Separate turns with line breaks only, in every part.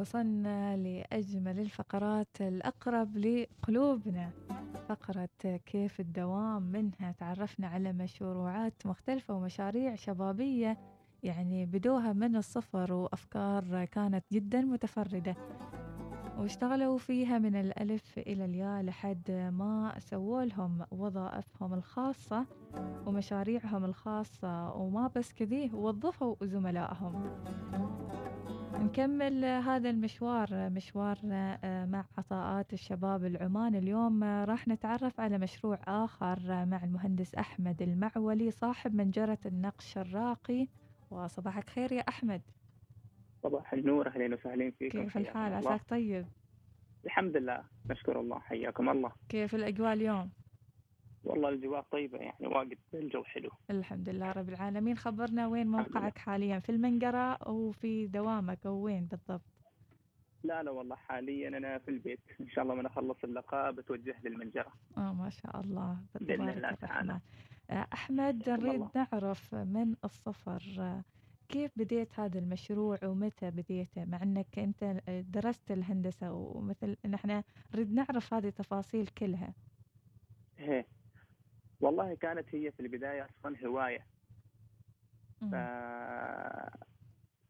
وصلنا لأجمل الفقرات الأقرب لقلوبنا. فقرة كيف الدوام منها تعرفنا على مشروعات مختلفة ومشاريع شبابية يعني بدوها من الصفر وأفكار كانت جدا متفردة. واشتغلوا فيها من الألف إلى الياء لحد ما سووا لهم وظائفهم الخاصة ومشاريعهم الخاصة وما بس كذي وظفوا زملائهم. نكمل هذا المشوار مشوارنا آه، مع عطاءات الشباب العمان. اليوم آه، راح نتعرف على مشروع آخر مع المهندس أحمد المعولي صاحب منجرة النقش الراقي. وصباحك خير يا أحمد.
صباح النور أهلا وسهلا فيكم.
كيف الحال؟ عساك طيب؟
الحمد لله نشكر الله. حياكم الله.
كيف الأجواء اليوم؟
والله الأجواء طيبة يعني واجد الجو حلو.
الحمد لله رب العالمين. خبرنا وين موقعك حاليا؟ في المنقرة أو في دوامك أو وين بالضبط؟
لا لا والله حاليا أنا في البيت. إن شاء الله من أخلص اللقاء بتوجه للمنجرة
آه ما شاء الله.
بإذن الله تعالى.
آه، أحمد نريد نعرف من الصفر آه، كيف بديت هذا المشروع ومتى بديته؟ مع إنك أنت درست الهندسة ومثل نحن نريد نعرف هذه التفاصيل كلها.
إيه. والله كانت هي في البداية أصلا هواية. ف...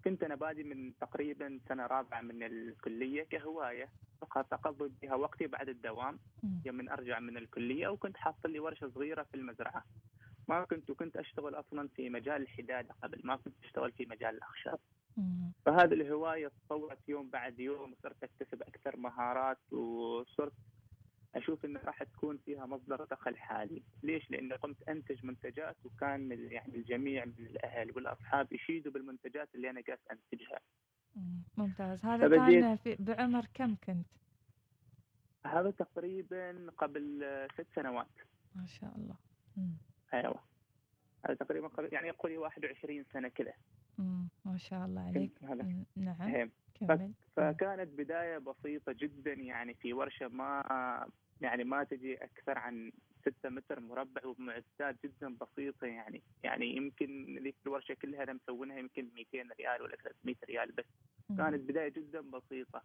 كنت أنا بادي من تقريبا سنة رابعة من الكلية كهواية فقط أقضي بها وقتي بعد الدوام يوم من أرجع من الكلية وكنت حاصل لي ورشة صغيرة في المزرعة. ما كنت وكنت أشتغل أصلا في مجال الحداده قبل ما كنت أشتغل في مجال الأخشاب فهذه الهواية تطورت يوم بعد يوم وصرت أكتسب أكثر مهارات وصرت أشوف إنه راح تكون فيها مصدر دخل حالي، ليش؟ لأني قمت أنتج منتجات وكان يعني الجميع من الأهل والأصحاب يشيدوا بالمنتجات اللي أنا قاعد أنتجها.
ممتاز، هذا كان في بعمر كم كنت؟
هذا تقريبا قبل ست سنوات.
ما شاء الله.
أيوه هذا تقريبا يعني يقول 21 سنة كذا
ما شاء الله عليك نعم
فكانت بداية بسيطة جدا يعني في ورشة ما يعني ما تجي أكثر عن 6 متر مربع وبمعدات جدا بسيطة يعني. يعني يمكن ذيك الورشة كلها أنا مسوينها يمكن 200 ريال ولا 300 ريال بس. كانت بداية جدا بسيطة.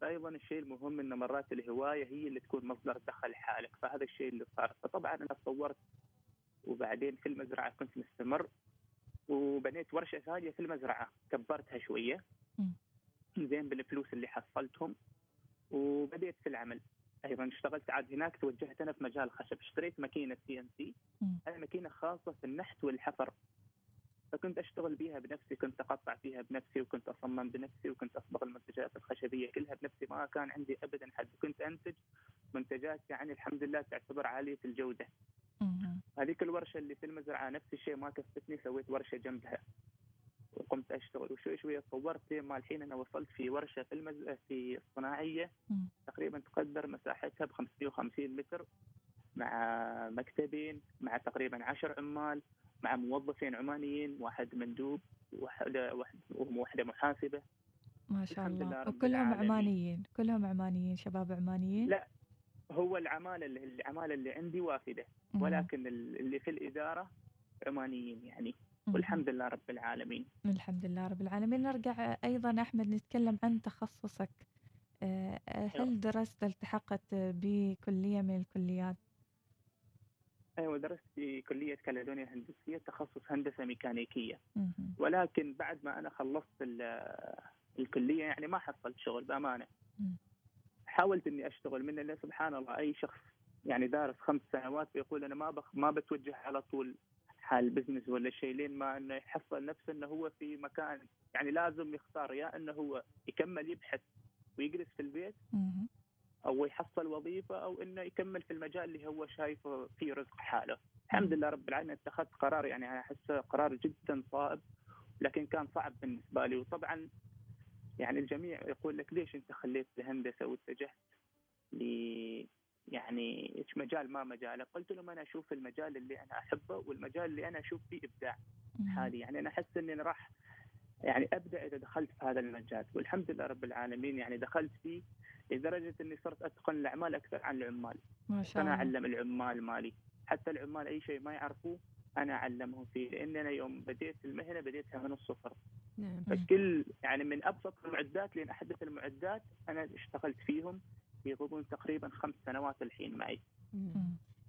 فايضا الشيء المهم ان مرات الهواية هي اللي تكون مصدر دخل حالك. فهذا الشيء اللي صار. فطبعا أنا تطورت وبعدين في المزرعة كنت مستمر وبنيت ورشة ثانية في المزرعة. كبرتها شوية. زين بالفلوس اللي حصلتهم. وبديت في العمل. أيضا اشتغلت عاد هناك توجهت أنا في مجال الخشب اشتريت ماكينة CNC هذه ماكينة خاصة في النحت والحفر. فكنت أشتغل بها بنفسي كنت أقطع فيها بنفسي وكنت أصمم بنفسي وكنت أصبغ المنتجات الخشبية كلها بنفسي. ما كان عندي ابدا حد. كنت أنتج منتجات يعني الحمد لله تعتبر عالية الجودة. هذيك الورشة اللي في المزرعة نفس الشيء ما كفتني سويت ورشة جنبها. وقمت أشتغل وشوي شوي تطورت ما الحين أنا وصلت في ورشة في المز... في الصناعيه تقريبا تقدر مساحتها ب 550 متر مع مكتبين مع تقريبا 10 عمال مع موظفين عمانيين واحد مندوب واحدة محاسبة.
ما شاء الله. وكلهم عمانيين. كلهم عمانيين شباب عمانيين؟
لا هو العمالة اللي العمالة اللي عندي وافدة. ولكن اللي في الإدارة عمانيين يعني. والحمد لله رب العالمين.
الحمد لله رب العالمين. نرجع أيضا أحمد نتكلم عن تخصصك. آه، هل درست التحقت بكلية من الكليات؟
أيوه درست في كلية كاليدونيا الهندسية تخصص هندسة ميكانيكية. ولكن بعد ما أنا خلصت الكلية يعني ما حصلت شغل بأمانة. حاولت إني أشتغل من لأن سبحان الله أي شخص يعني دارس خمس سنوات بيقول أنا ما بخ ما بتوجه على طول حال بزنس ولا شيء لين ما إنه يحصل نفسه إنه هو في مكان. يعني لازم يختار يا إنه هو يكمل يبحث ويجلس في البيت أو يحصل وظيفة أو إنه يكمل في المجال اللي هو شايفه فيه رزق حاله. الحمد لله رب العالمين اتخذت قرار يعني أنا احسه قرار جدا صائب لكن كان صعب بالنسبة لي. وطبعا يعني الجميع يقول لك ليش أنت خليت الهندسة واتجهت ل يعني إيش مجال ما مجالك قلت لهم أنا أشوف المجال اللي أنا أحبه والمجال اللي أنا أشوف فيه إبداع حالي. يعني أنا أحس إني راح يعني أبدأ إذا دخلت في هذا المجال. والحمد لله رب العالمين يعني دخلت فيه لدرجة إني صرت أتقن الأعمال أكثر عن العمال.
ما شاء
الله. أنا أعلم العمال مالي. حتى العمال أي شيء ما يعرفوه أنا أعلمهم فيه. لأن أنا يوم بديت المهنة بديتها من الصفر.
نعم.
فكل يعني من أبسط المعدات لين أحدث المعدات أنا اشتغلت فيهم في غضون تقريبا خمس سنوات الحين معي.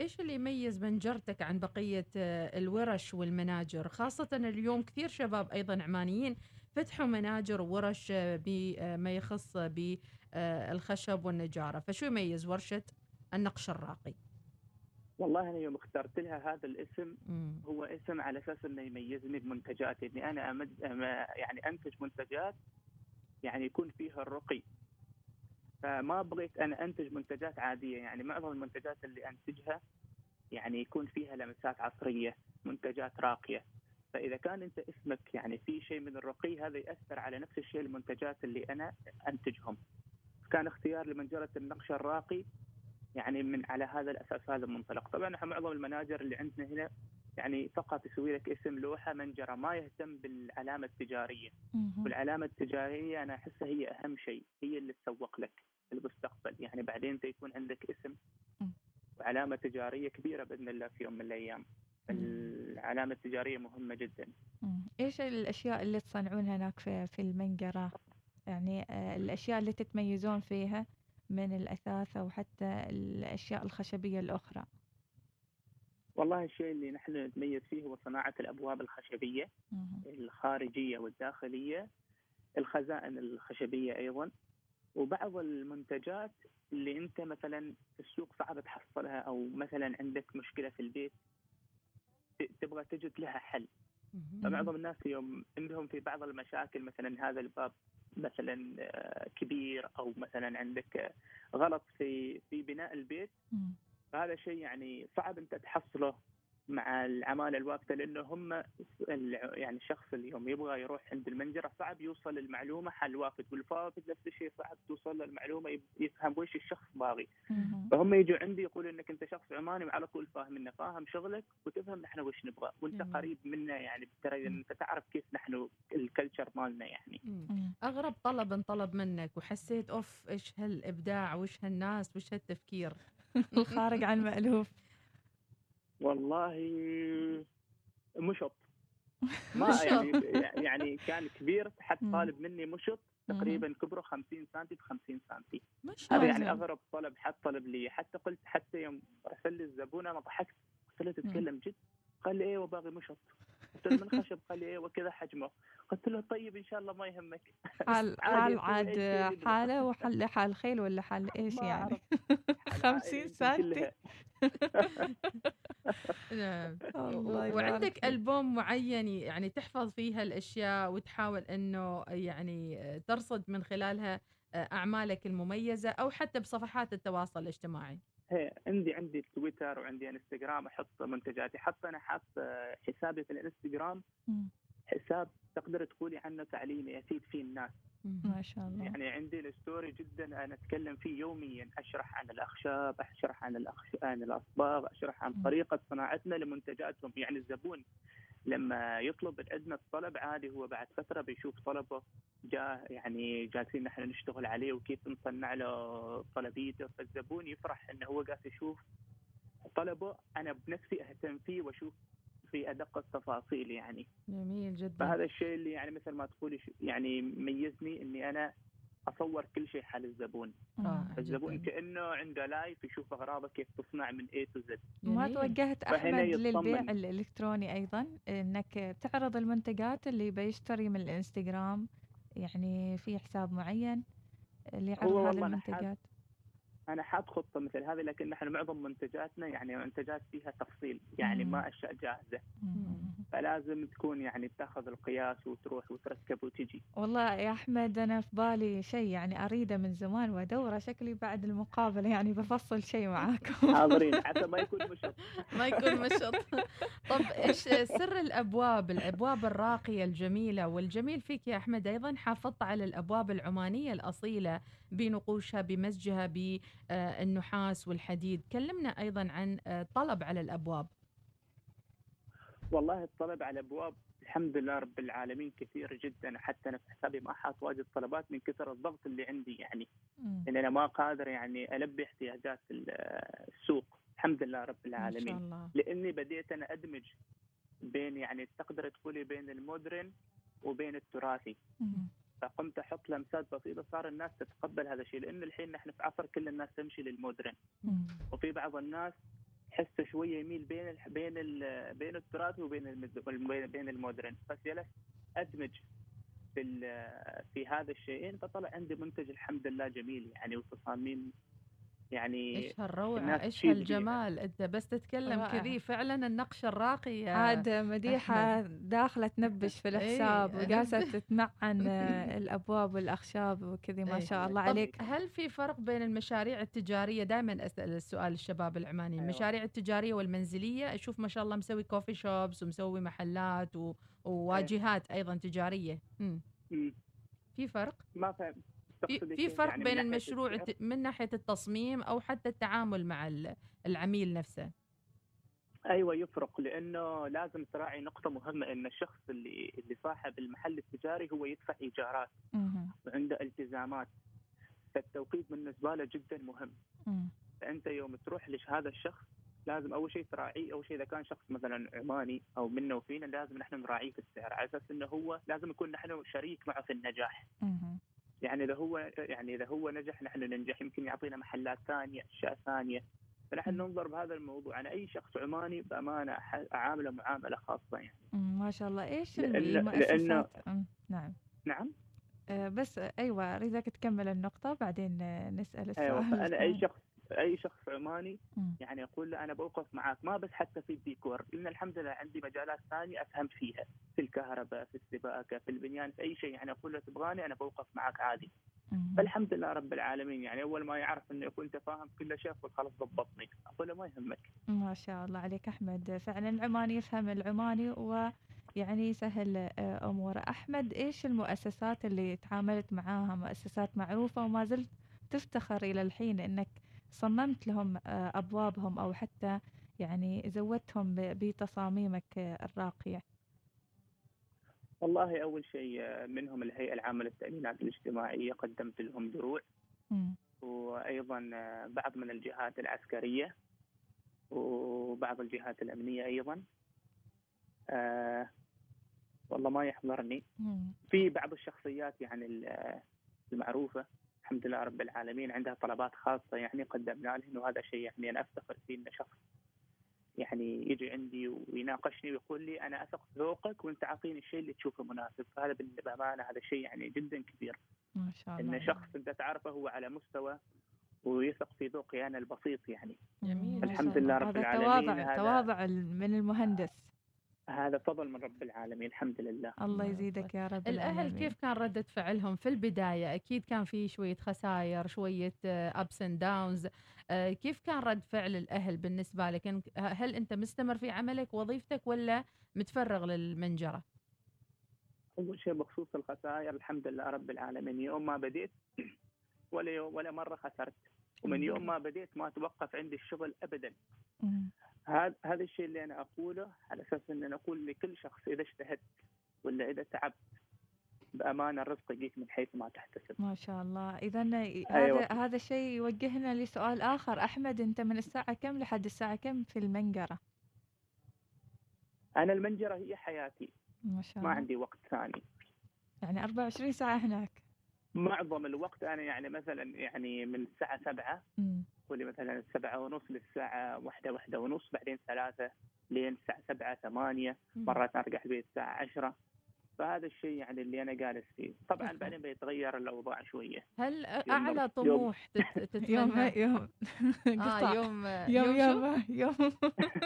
إيش اللي يميز منجرتك عن بقية آه، الورش والمناجر؟ خاصه اليوم كثير شباب أيضا عمانيين فتحوا مناجر وورش آه، بما يخص بالخشب والنجارة. فشو يميز ورشة النقش الراقي؟
والله أنا يوم اخترت لها هذا الاسم. هو اسم على أساس إنه يميزني بمنتجاتي اني أنا أمد يعني أنتج منتجات يعني يكون فيها الرقي. فما بغيت أنا أنتج منتجات عادية. يعني معظم المنتجات اللي أنتجها يعني يكون فيها لمسات عصرية منتجات راقية. فإذا كان أنت اسمك يعني في شيء من الرقي هذا يأثر على نفس الشيء المنتجات اللي أنا أنتجهم. كان اختيار لمنجره النقش الراقي يعني من على هذا الأساس هذا المنطلق. طبعا إحنا معظم المناجر اللي عندنا هنا يعني فقط يسوي لك اسم لوحة منجرة ما يهتم بالعلامة
التجارية.
والعلامة التجارية أنا أحسها هي أهم شيء هي اللي تسوق لك. في المستقبل يعني بعدين انت يكون عندك اسم. وعلامة تجارية كبيرة بإذن الله في يوم من الأيام العلامة التجارية مهمة جدا.
إيش الأشياء اللي تصنعونها هناك في في المنقرة يعني آه، الأشياء اللي تتميزون فيها من الأثاث أو حتى الأشياء الخشبية الأخرى
والله الشيء اللي نحن نتميز فيه هو صناعة الأبواب
الخشبية.
الخارجية والداخلية الخزائن الخشبية أيضا وبعض المنتجات اللي أنت مثلا في السوق صعب تحصلها أو مثلا عندك مشكلة في البيت تبغى تجد لها حل. فمعظم الناس يوم عندهم في بعض المشاكل مثلا هذا الباب مثلا آه، كبير أو مثلا عندك غلط في في بناء البيت. فهذا شيء يعني صعب أنت تحصله مع العماله الواقفة لأنه هم الع- يعني الشخص اللي يوم يبغى يروح عند المنجرة صعب يوصل المعلومة حال وافد والفافد نفس الشيء صعب توصل له المعلومة يفهم وش الشخص باغي. فهم يجوا عندي يقولوا إنك أنت شخص عماني وعلى طول فاهم إنه فاهم شغلك وتفهم نحن وش نبغى
وأنت.
قريب منا يعني ترى أنت تعرف كيف نحن الكلتشر مالنا يعني.
أغرب طلب انطلب منك وحسيت أوف إيش هالإبداع وش هالناس وش هالتفكير
الخارج عن المألوف
والله مشط. ما. يعني يعني كان كبير حد. طالب مني مشط تقريبا كبره 50 سم في 50 سم هذا يعني. أغرب طلب حد طلب لي. حتى قلت حتى يوم ارسل لي الزبون أنا ضحكت قلت له تتكلم جد؟ قال لي أيوه باغي مشط. قلت له من خشب قال لي أيوه كذا حجمه قلت له طيب إن شاء الله ما يهمك
حال حال عاد. حالة وحل حال خيل ولا حال
إيش
يعني
أعرف.
50
يمكن
سنتي.
نعم. وعندك
فيك.
ألبوم معين يعني تحفظ فيها الأشياء وتحاول أنه يعني ترصد من خلالها أعمالك المميزة أو حتى بصفحات التواصل الاجتماعي
هي عندي عندي تويتر وعندي انستغرام أحط منتجاتي. حتى أنا حاط آه، حسابي في الانستغرام. حساب تقدر تقولي عنه تعليمي افيد فيه الناس.
ما شاء الله.
يعني عندي الستوري جدا أنا أتكلم فيه يوميا. أشرح عن الأخشاب أشرح عن الأخش... عن الأصباغ أشرح عن. طريقة صناعتنا لمنتجاتهم. يعني الزبون لما يطلب عندنا الطلب عادي هو بعد فترة بيشوف طلبه جاء يعني جالسين نحن نشتغل عليه وكيف نصنع له طلبيته. فالزبون يفرح إنه هو قاعد يشوف طلبه. أنا بنفسي أهتم فيه وأشوف في أدق التفاصيل يعني.
جميل جدا.
فهذا الشيء اللي يعني مثل ما تقولي يعني ميزني إني أنا أصور كل شيء حال الزبون.
رائع
فالزبون
جداً.
كأنه عنده live يشوف اغراضه كيف تصنع من A to Z
ما
جميل.
توجهت أحمد للبيع. الإلكتروني أيضا إنك تعرض المنتجات اللي بيشتري من الإنستغرام يعني في حساب معين اللي يعرض هذه المنتجات
أنا حاط خطة مثل هذه لكن نحن معظم منتجاتنا يعني منتجات فيها تفصيل يعني. ما أشياء
جاهزة.
فلازم تكون يعني تاخذ القياس وتروح وتركب وتجي.
والله يا أحمد أنا في بالي شيء يعني أريده من زمان وأدوره شكلي بعد المقابلة يعني بفصل شيء معاكم.
حاضرين حتى ما يكون مشط.
ما يكون مشط. طب إيش سر الأبواب الأبواب الراقية الجميلة؟ والجميل فيك يا أحمد أيضا حافظت على الأبواب العمانية الأصيلة بنقوشها بمزجها بالنحاس والحديد. كلمنا أيضا عن آه، طلب على الأبواب.
والله الطلب على ابواب الحمد لله رب العالمين كثير جدا. حتى أنا في حسابي ما حاط واجد طلبات من كثر الضغط اللي عندي يعني.
مم.
إن أنا ما قادر يعني ألبي احتياجات ال- السوق. الحمد لله رب العالمين.
الله.
لأني بديت أنا أدمج بين يعني تقدر تقولي بين المودرن وبين التراثي.
مم.
فقمت أحط لمسات بسيطة صار الناس تتقبل هذا الشيء لأن الحين نحن في عصر كل الناس تمشي للمودرن. وفي بعض الناس حسه شوية يميل بين ال بين ال بين التراثي وبين بين- المودرن. فجلست أدمج في في هذا الشيئين فطلع عندي منتج الحمد لله جميل يعني وتصاميم يعني إيش
هالروعة
إيش
هالجمال؟ أنت بس تتكلم. كذي فعلا النقش الراقي يا
عاد مديحة داخلة تنبش في الحساب
إيه.
وجالسة تتمعن آه، الأبواب والأخشاب وكذي ما
إيه.
شاء الله عليك.
هل في فرق بين المشاريع التجارية؟ دائما أسأل السؤال الشباب العماني.
أيوة.
المشاريع التجارية والمنزلية أشوف ما شاء الله مسوي كوفي شوبس ومسوي محلات و... وواجهات أيضا
تجارية.
في فرق؟
ما فهم.
في, في؟ فرق
يعني
بين المشروع
السعر؟
من ناحية التصميم أو حتى التعامل مع ال- العميل نفسه
أيوه يفرق لأنه لازم تراعي نقطة مهمة إن الشخص اللي اللي صاحب المحل التجاري هو يدفع
إيجارات.
وعنده التزامات فالتوقيت بالنسبة له جدا مهم. فأنت يوم تروح لهذا الشخص لازم أول شيء تراعيه أول شيء إذا كان شخص مثلا عماني أو منا وفينا لازم نحن نراعيه في السعر على أساس إنه هو لازم يكون نحن شريك معه في النجاح
مهم.
يعني إذا هو يعني إذا هو نجح نحن ننجح يمكن يعطينا محلات ثانية أشياء ثانية فنحن. ننظر بهذا الموضوع أنا أي شخص عماني بأمانة أعامله معاملة خاصة يعني.
ما شاء الله
لأن-
المؤسسات. نعم
نعم
آه، بس أيوه أريدك تكمل النقطة بعدين نسأل السؤال
أيوه فأنا
أي.
شخص أي شخص عماني. يعني أقول له أنا بوقف معك ما بس حتى في الديكور لأن الحمد لله عندي مجالات ثانية أفهم فيها في الكهرباء في السباكة في البنيان في أي شيء يعني أقول له تبغاني أنا بوقف معك عادي. فالحمد لله رب العالمين يعني أول ما يعرف إنه يكون انت فاهم كل شيء يقول خلاص ضبطني أقول له ما يهمك
ما شاء الله عليك أحمد فعلا العماني يفهم العماني ويعني يسهل آه، أموره أحمد إيش المؤسسات اللي تعاملت معاها مؤسسات معروفة وما زلت تفتخر إلى الحين إنك صممت لهم آه، أبوابهم أو حتى يعني زودتهم بتصاميمك آه، الراقية.
والله أول شيء آه، منهم الهيئة العامة للتأمينات الاجتماعية قدمت لهم دروع.
مم.
وأيضا آه، بعض من الجهات العسكرية وبعض الجهات الأمنية أيضا. آه والله ما يحضرني.
مم.
في بعض الشخصيات يعني ال- المعروفة. الحمد لله رب العالمين عندها طلبات خاصة يعني قدمنا لهم وهذا شيء يعني أنا أفتخر فيه إن شخص يعني يجي عندي ويناقشني ويقول لي أنا أثق في ذوقك وأنت أعطيني الشيء اللي تشوفه مناسب. فهذا بامانه هذا شيء يعني جدا كبير.
ما شاء الله.
ان شخص أنت تعرفه هو على مستوى ويثق في ذوقي أنا البسيط يعني.
جميل.
الحمد. لله رب
هذا
العالمين،
تواضع
هذا-
تواضع من المهندس.
هذا فضل من رب العالمين الحمد لله.
الله
الله
يزيدك يا رب
الأهل
العالمين.
كيف كان ردة فعلهم في البداية؟ أكيد كان في شوية خسائر شوية ups and downs كيف كان رد فعل الأهل بالنسبة لك؟ هل أنت مستمر في عملك وظيفتك ولا متفرغ للمنجرة؟
أول شيء بخصوص الخسائر الحمد لله رب العالمين. يوم ما بديت ولا يوم ولا مرة خسرت. ومن يوم ما بديت ما توقف عندي الشغل ابدا.
مم.
هذا هذا الشيء اللي أنا أقوله على أساس إن أنا أقول لكل شخص إذا اجتهدت ولا إذا تعبت بأمانة الرزق يجيك من حيث ما تحتسب.
ما شاء الله، اذا
أيوة.
هذا هذا الشيء يوجهنا لسؤال آخر، أحمد أنت من الساعة كم لحد الساعة كم في المنجرة؟
أنا المنجرة هي حياتي.
ما شاء الله.
ما عندي وقت ثاني.
يعني 24 ساعة هناك.
معظم الوقت أنا يعني مثلا يعني من الساعة
7
حوالي مثلا السبعة ونص للساعة واحدة واحدة ونص بعدين ثلاثة لين الساعة سبعة ثمانية مرات أرجع البيت الساعة عشرة. فهذا الشيء يعني اللي أنا جالس فيه. طبعا بعدين بيتغير الأوضاع شوية.
هل
أعلى
طموح
يوم يوم
يوم.
يوم
يوم
يوم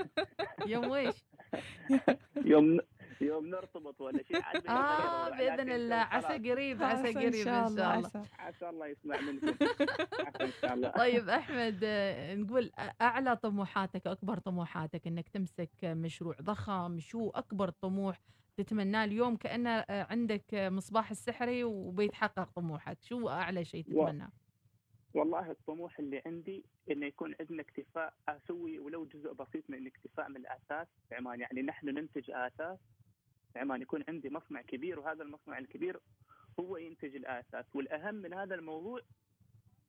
يوم
ويش؟
يوم يوم نرتبط ولا شيء
آه
بإذن
الله. عسى قريب عسى قريب
إن شاء الله عسى.
عسى الله يسمع منكم. إن شاء الله.
طيب أحمد آه، نقول أعلى طموحاتك أكبر طموحاتك إنك تمسك مشروع ضخم شو أكبر طموح تتمناه اليوم؟ كأنه آه، عندك مصباح السحري وبيتحقق طموحك. شو أعلى شيء تتمناه؟
والله الطموح اللي عندي إنه يكون عندنا اكتفاء أسوي ولو جزء بسيط من الاكتفاء من الاثاث في عمان. يعني نحن ننتج اثاث عمان يكون عندي مصنع كبير وهذا المصنع الكبير هو ينتج الاثاث والأهم من هذا الموضوع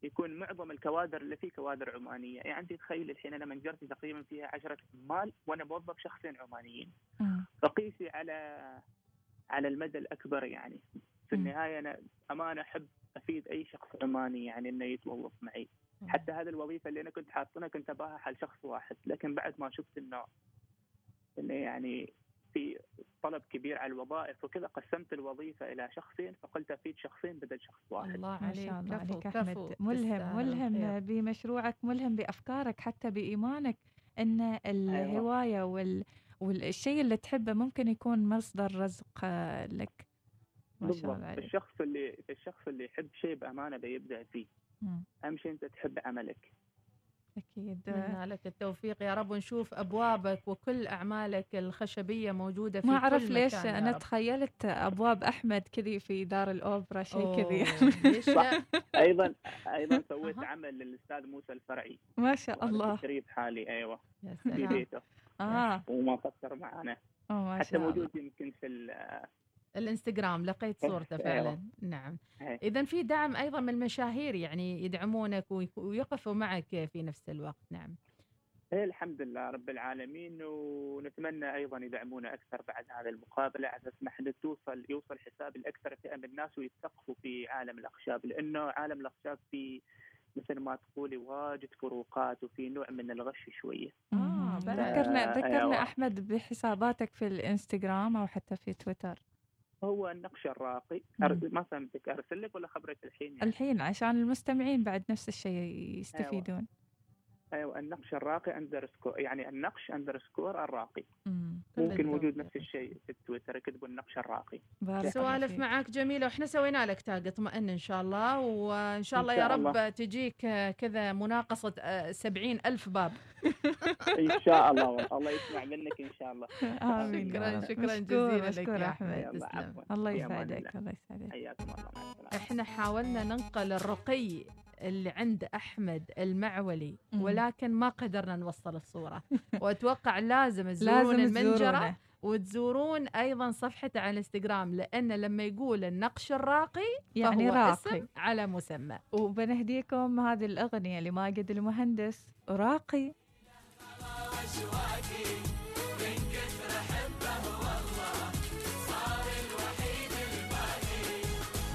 يكون معظم الكوادر اللي فيه كوادر عمانية. يعني انت تخيل الحين أنا منجرتي تقريبا فيها عشرة عمال وأنا موظف شخصين عمانيين.
مم.
فقيسي على على المدى الأكبر يعني. في النهاية أنا أمانة أحب أفيد أي شخص عماني يعني إنه يتوظف معي. حتى هذه الوظيفة اللي أنا كنت حاطنها كنت أباها حال شخص واحد لكن بعد ما شفت إنه إنه يعني في طلب كبير على الوظائف وكذا قسمت الوظيفة إلى شخصين فقلت أفيد شخصين بدل شخص واحد.
الله
ما
عليك
شاء الله
كفو
عليك
كفو
أحمد ملهم
تستاهل
ملهم
الخير.
بمشروعك ملهم بأفكارك حتى بإيمانك إن الهواية وال والشيء اللي تحبه ممكن يكون مصدر رزق لك. ما شاء
بالضبط.
الله عليك.
الشخص اللي الشخص اللي يحب شيء بأمانة بيبدع فيه.
مم.
أهم شيء أنت تحب عملك.
أكيد.
أتمنى لك التوفيق. يا رب ونشوف أبوابك وكل أعمالك الخشبية موجودة في
ما أعرف
كل
ليش
مكان يا
أنا
رب.
تخيلت أبواب أحمد كذي في دار الأوبرا شيء كذي؟
أيضا أيضا سويت. عمل للأستاذ موسى الفرعي.
ما شاء الله.
تشريف حالي أيوه.
يا
في بيته.
آه.
وما قصر معنا حتى موجود يمكن في ال-
الإنستغرام لقيت صورته
أيوة.
فعلا نعم
إيه.
اذا في دعم أيضا من المشاهير يعني يدعمونك وي- ويقفوا معك في نفس الوقت نعم
إيه الحمد لله رب العالمين ونتمنى أيضا يدعمونا أكثر بعد هذه المقابلة على أساس ما إحنا توصل يوصل حساب الأكثر فئه من الناس ويتثقفوا في عالم الأخشاب لأنه عالم الأخشاب فيه مثل ما تقولي واجد فروقات وفي نوع من الغش
شوية.
بعد.
ذكرنا
آه،
ذكرنا
أيوة.
أحمد بحساباتك في الإنستغرام أو حتى في تويتر
هو النقش الراقي. ما فهمتك أرسل لك ولا خبرك الحين يعني؟
الحين عشان المستمعين بعد نفس الشيء يستفيدون.
أيوه النقش الراقي underscore يعني النقش underscore الراقي.
مم.
ممكن موجود
التوفيق.
نفس الشيء في التويتر اكتبوا النقش الراقي.
بارك الله
سوالف
فيك.
معك جميلة وإحنا سوينا لك تاج اطمئن إن شاء الله. وإن شاء
إن
الله يا رب
الله.
تجيك آه، كذا مناقصة آه، سبعين ألف باب.
إن شاء الله والله. الله يسمع منك إن شاء الله.
آمين.
شكرا. شكرا جزيلا لك يا أحمد. تسلم.
الله يسعدك
الله.
يسعدك.
حياكم الله.
إحنا حاولنا ننقل الرقي اللي عند أحمد المعولي. ولكن ما قدرنا نوصل الصورة. وأتوقع لازم تزورون
المنجرة
وتزورون أيضا صفحته على الإنستغرام لأن لما يقول النقش الراقي
يعني
فهو
راقي.
اسم على مسمى.
وبنهديكم هذه الأغنية لماجد المهندس راقي.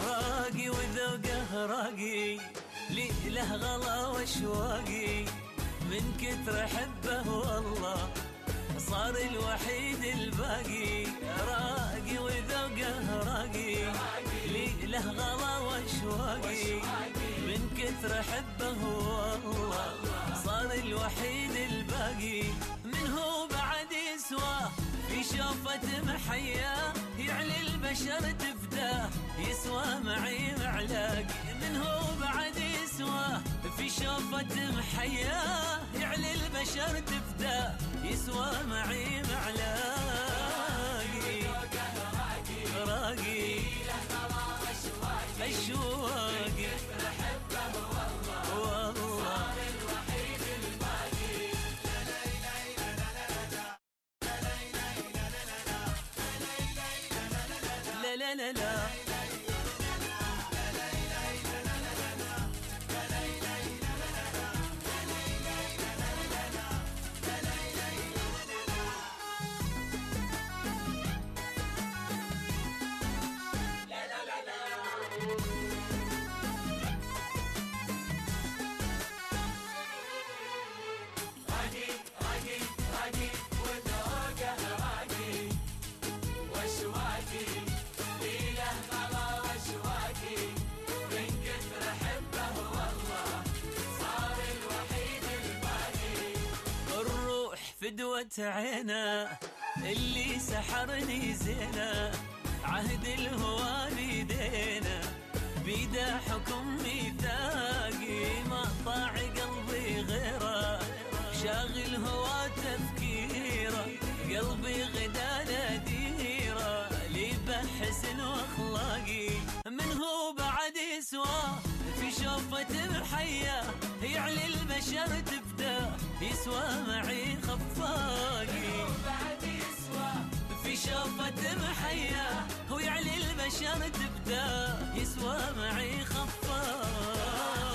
راقي وذوقه راقي. لي له غلا واشواقي من كثر حبه والله صار الوحيد الباقي. راقي وذوقه راقي لي له غلا واشواقي من كثر حبه والله صار الوحيد الباقي. شوفة محياه يعلي البشر تفداه يسوى معي معلاقي من هو بعد يسواه في شوفة محياه يعلي البشر تفداه يسوى معي معلاقي راقي. أشواقي والله فدوة عينه اللي سحرني زينه عهد الهوى بيدينا بيده حكم ميثاقي ما طاع قلبي غيره. شاغل هوى تفكيره قلبي غدا ناديره. لي بحسن واخلاقي من هو بعد يسواه؟ في شوفة محياه يعلي البشر تفداه يسوى معي خفاقي. في شوفة محياه ويعلي البشر تبدأ. يسوى معي خفاقي.